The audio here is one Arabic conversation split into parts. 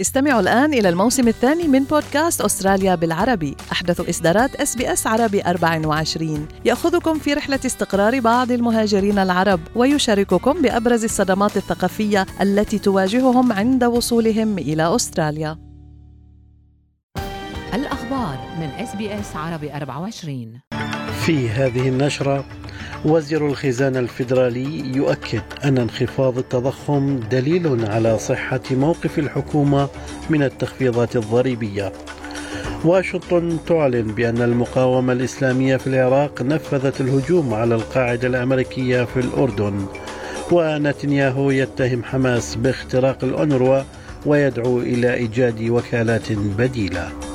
استمعوا الآن إلى الموسم الثاني من بودكاست أستراليا بالعربي. أحدث إصدارات إس بي إس عربي 24 يأخذكم في رحلة استقرار بعض المهاجرين العرب ويشارككم بأبرز الصدمات الثقافية التي تواجههم عند وصولهم إلى أستراليا. الأخبار من إس بي إس عربي 24 في هذه النشرة وزير الخزانة الفيدرالي يؤكد أن انخفاض التضخم دليل على صحة موقف الحكومة من التخفيضات الضريبية. واشنطن تعلن بأن المقاومة الإسلامية في العراق نفذت الهجوم على القاعدة الأمريكية في الأردن. ونتنياهو يتهم حماس باختراق الأونروا ويدعو إلى إيجاد وكالات بديلة.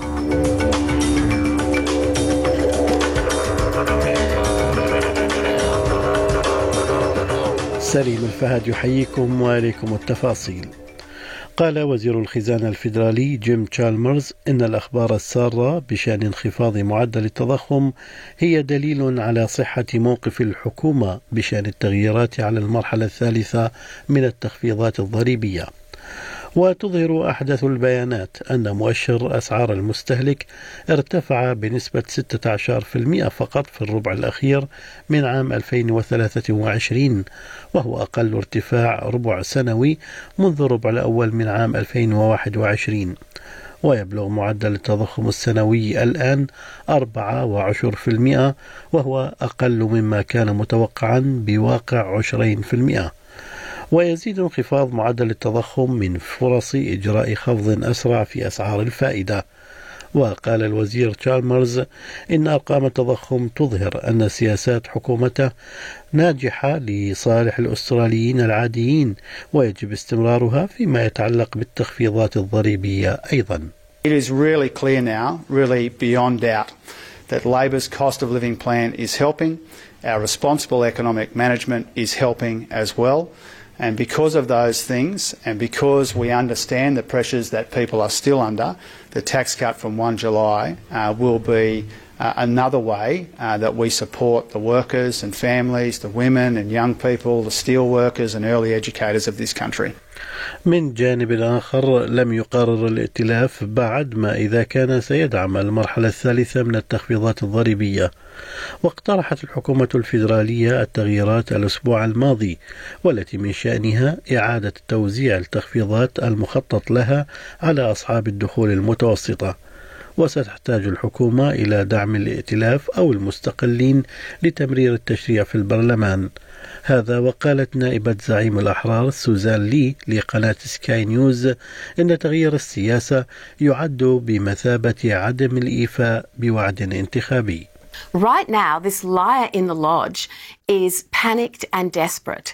سليم الفهد يحييكم وإليكم التفاصيل. قال وزير الخزانة الفيدرالي جيم تشالمرز إن الأخبار السارة بشأن انخفاض معدل التضخم هي دليل على صحة موقف الحكومة بشأن التغييرات على المرحلة الثالثة من التخفيضات الضريبية. وتظهر أحدث البيانات أن مؤشر أسعار المستهلك ارتفع بنسبة 16% فقط في الربع الأخير من عام 2023 وهو أقل ارتفاع ربع سنوي منذ الربع الأول من عام 2021 ويبلغ معدل التضخم السنوي الآن 14% وهو أقل مما كان متوقعا بواقع 20% ويزيد انخفاض معدل التضخم من فرص إجراء خفض أسرع في أسعار الفائدة وقال الوزير تشالمرز إن أرقام التضخم تظهر أن سياسات حكومته ناجحة لصالح الأستراليين العاديين ويجب استمرارها فيما يتعلق بالتخفيضات الضريبية أيضا It is really clear now, really beyond doubt, that Labor's cost of living plan is helping. Our responsible economic management is helping as well. And because of those things, and because we understand the pressures that people are still under, the tax cut from 1 July uh, will be uh, another way uh, that we support the workers and families, the women and young people, the steel workers and early educators of this country. من جانب آخر لم يقرر الائتلاف بعد ما إذا كان سيدعم المرحلة الثالثة من التخفيضات الضريبية واقترحت الحكومة الفيدرالية التغييرات الأسبوع الماضي والتي من شأنها إعادة توزيع التخفيضات المخطط لها على أصحاب الدخول المتوسطة وستحتاج الحكومة إلى دعم الائتلاف أو المستقلين لتمرير التشريع في البرلمان هذا وقالت نائبة زعيم الأحرار سوزان لي لقناة سكاي نيوز إن تغيير السياسة يعد بمثابة عدم الإيفاء بوعد انتخابي Right now, this liar in the lodge is panicked and desperate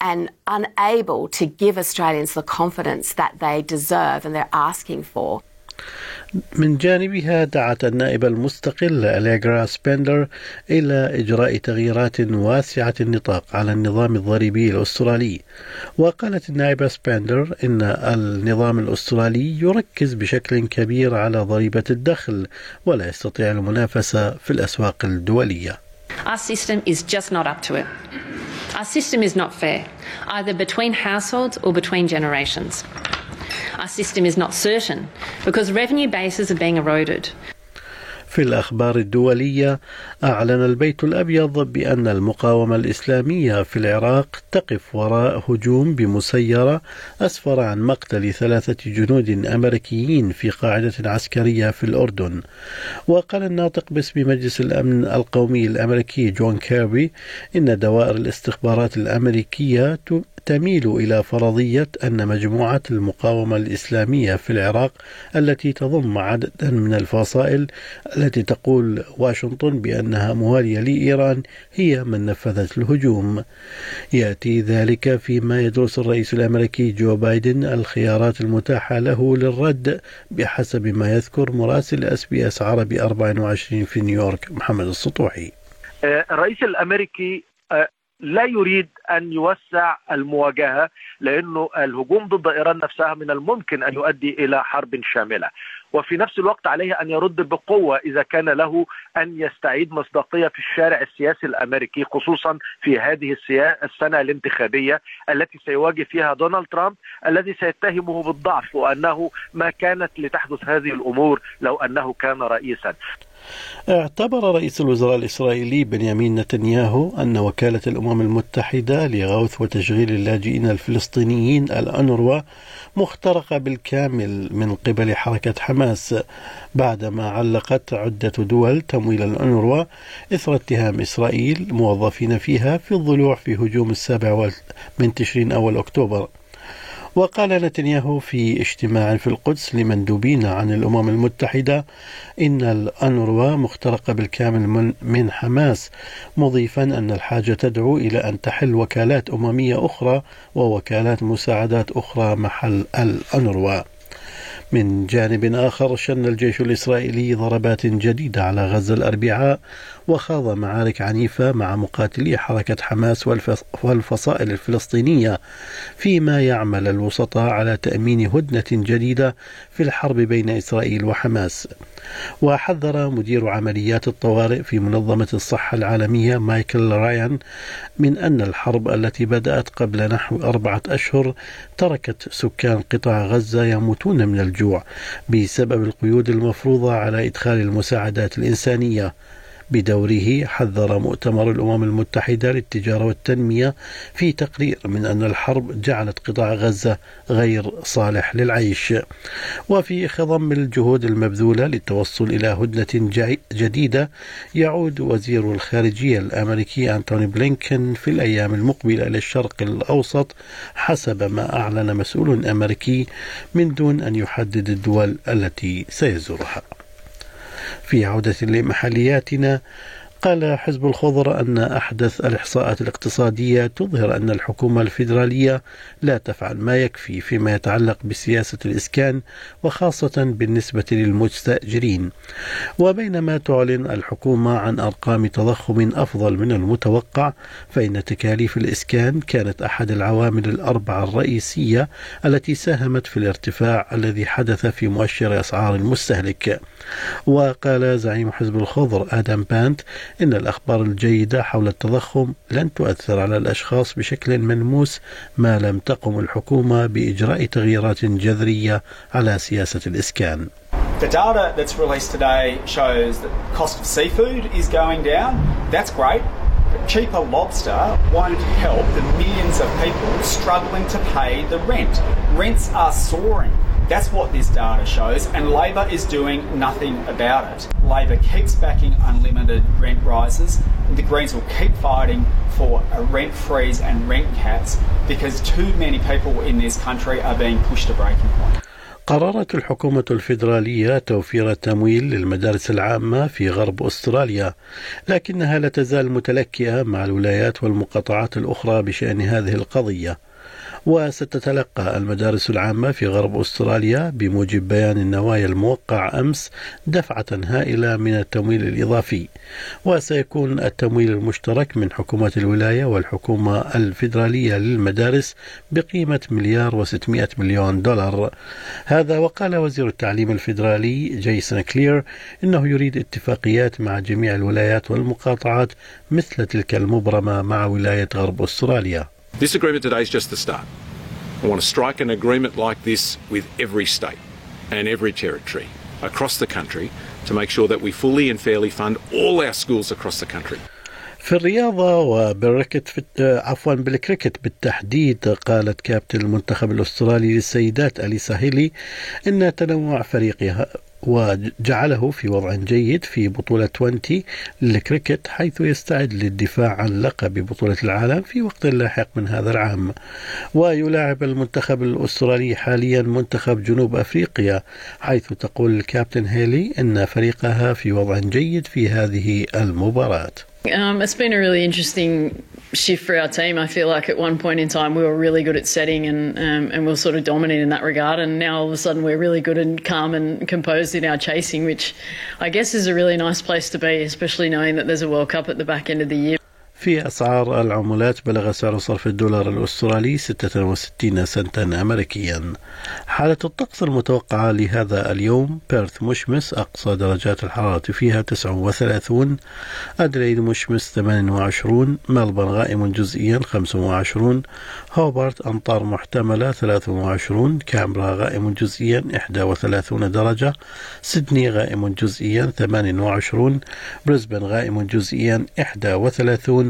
and unable to give Australians the confidence that they deserve and they're asking for. من جانبها دعت النائبة المستقلة أليغرا سبندر إلى إجراء تغييرات واسعة النطاق على النظام الضريبي الأسترالي وقالت النائبة سبندر إن النظام الأسترالي يركز بشكل كبير على ضريبة الدخل ولا يستطيع المنافسة في الأسواق الدولية Our system is just not up to it. Our system is not fair, either between households or between generations. Our system is not certain because revenue bases are being eroded. في الأخبار الدولية أعلن البيت الأبيض بأن المقاومة الإسلامية في العراق تقف وراء هجوم بمسيرة أسفر عن مقتل ثلاثة جنود أمريكيين في قاعدة عسكرية في الأردن. وقال الناطق باسم مجلس الأمن القومي الأمريكي جون كيربي إن دوائر الاستخبارات الأمريكية تميل إلى فرضية أن مجموعة المقاومة الإسلامية في العراق التي تضم عددا من الفصائل التي تقول واشنطن بأنها موالية لإيران هي من نفذت الهجوم. يأتي ذلك فيما يدرس الرئيس الأمريكي جو بايدن الخيارات المتاحة له للرد بحسب ما يذكر مراسل أس بي أس عربي 24 في نيويورك محمد السطوحي. الرئيس الأمريكي لا يريد أن يوسع المواجهة لأنه الهجوم ضد إيران نفسها من الممكن أن يؤدي إلى حرب شاملة. وفي نفس الوقت عليه أن يرد بقوة إذا كان له أن يستعيد مصداقية في الشارع السياسي الأمريكي خصوصا في هذه السنة الانتخابية التي سيواجه فيها دونالد ترامب الذي سيتهمه بالضعف وأنه ما كانت لتحدث هذه الأمور لو أنه كان رئيسا. اعتبر رئيس الوزراء الإسرائيلي بنيامين نتنياهو أن وكالة الأمم المتحدة لغوث وتشغيل اللاجئين الفلسطينيين الأنروا مخترقة بالكامل من قبل حركة حماس بعدما علقت عدة دول تمويل الأنروا إثر اتهام إسرائيل موظفين فيها في الضلوع في هجوم السابع من تشرين أول أكتوبر. وقال نتنياهو في اجتماع في القدس لمندوبين عن الأمم المتحدة إن الأنروا مخترقة بالكامل من حماس مضيفا أن الحاجة تدعو إلى أن تحل وكالات أممية أخرى ووكالات مساعدات أخرى محل الأنروا. من جانب آخر شن الجيش الإسرائيلي ضربات جديدة على غزة الأربعاء وخاض معارك عنيفة مع مقاتلي حركة حماس والفصائل الفلسطينية. فيما يعمل الوسطاء على تأمين هدنة جديدة في الحرب بين إسرائيل وحماس. وحذر مدير عمليات الطوارئ في منظمة الصحة العالمية مايكل رايان من أن الحرب التي بدأت قبل نحو أربعة أشهر تركت سكان قطاع غزة يموتون من الجوع. بسبب القيود المفروضة على إدخال المساعدات الإنسانية. بدوره حذر مؤتمر الأمم المتحدة للتجارة والتنمية في تقرير من أن الحرب جعلت قطاع غزة غير صالح للعيش. وفي خضم الجهود المبذولة للتوصل إلى هدنة جديدة يعود وزير الخارجية الأمريكي أنتوني بلينكن في الأيام المقبلة إلى الشرق الأوسط حسب ما أعلن مسؤول أمريكي من دون أن يحدد الدول التي سيزورها. في عودة لمحلياتنا قال حزب الخضر أن أحدث الإحصاءات الاقتصادية تظهر أن الحكومة الفيدرالية لا تفعل ما يكفي فيما يتعلق بسياسة الإسكان وخاصة بالنسبة للمستأجرين. وبينما تعلن الحكومة عن أرقام تضخم أفضل من المتوقع فإن تكاليف الإسكان كانت أحد العوامل الأربعة الرئيسية التي ساهمت في الارتفاع الذي حدث في مؤشر أسعار المستهلك. وقال زعيم حزب الخضر آدم بانت إن الأخبار الجيدة حول التضخم لن تؤثر على الأشخاص بشكل ملموس ما لم تقم الحكومة بإجراء تغييرات جذرية على سياسة الإسكان. The data that's released today shows that cost of seafood is going down. That's great. But cheaper lobster won't help the millions of people struggling to pay the rent. Rents are soaring. That's what this data shows, and Labor is doing nothing about it. Labor keeps backing unlimited rent rises. The Greens will keep fighting for a rent freeze and rent caps because too many people in this country are being pushed to breaking point. قررت الحكومة الفيدرالية توفير التمويل للمدارس العامة في غرب أستراليا لكنها لا تزال متلكئة مع الولايات والمقاطعات الأخرى بشأن هذه القضية وستتلقى المدارس العامة في غرب أستراليا بموجب بيان النوايا الموقع أمس دفعة هائلة من التمويل الإضافي. وسيكون التمويل المشترك من حكومة الولاية والحكومة الفيدرالية للمدارس بقيمة مليار وستمائة مليون دولار. هذا وقال وزير التعليم الفيدرالي جيسون كلير إنه يريد اتفاقيات مع جميع الولايات والمقاطعات مثل تلك المبرمة مع ولاية غرب أستراليا. This agreement today is just the start. I want to strike an agreement like this with every state and every territory across the country to make sure that we fully and fairly fund all our schools across the country. في الرياضة وبالركت في عفوا بالكريكت بالتحديد قالت كابتن المنتخب الأسترالي للسيدات أليسا هيلي إن تنوع فريقها وجعله في وضع جيد في بطولة 20 للكريكت حيث يستعد للدفاع عن لقب بطولة العالم في وقت لاحق من هذا العام. ويلاعب المنتخب الأسترالي حاليا منتخب جنوب أفريقيا حيث تقول الكابتن هيلي أن فريقها في وضع جيد في هذه المباراة. Um, it's been a really interesting shift for our team. I feel like at one point in time we were really good at setting and um, and we were sort of dominant in that regard, and now all of a sudden we're really good and calm and composed in our chasing, which I guess is a really nice place to be, especially knowing that there's a World Cup at the back end of the year. في أسعار العملات بلغ سعر صرف الدولار الأسترالي 66 سنتا أمريكيا. حالة الطقس المتوقعة لهذا اليوم بيرث مشمس أقصى درجات الحرارة فيها 39 أدريد مشمس 28 ملبن غائم جزئيا 25 هوبارت أمطار محتملة 23 كامبرا غائم جزئيا 31 درجة سيدني غائم جزئيا 28 بريسبن غائم جزئيا 31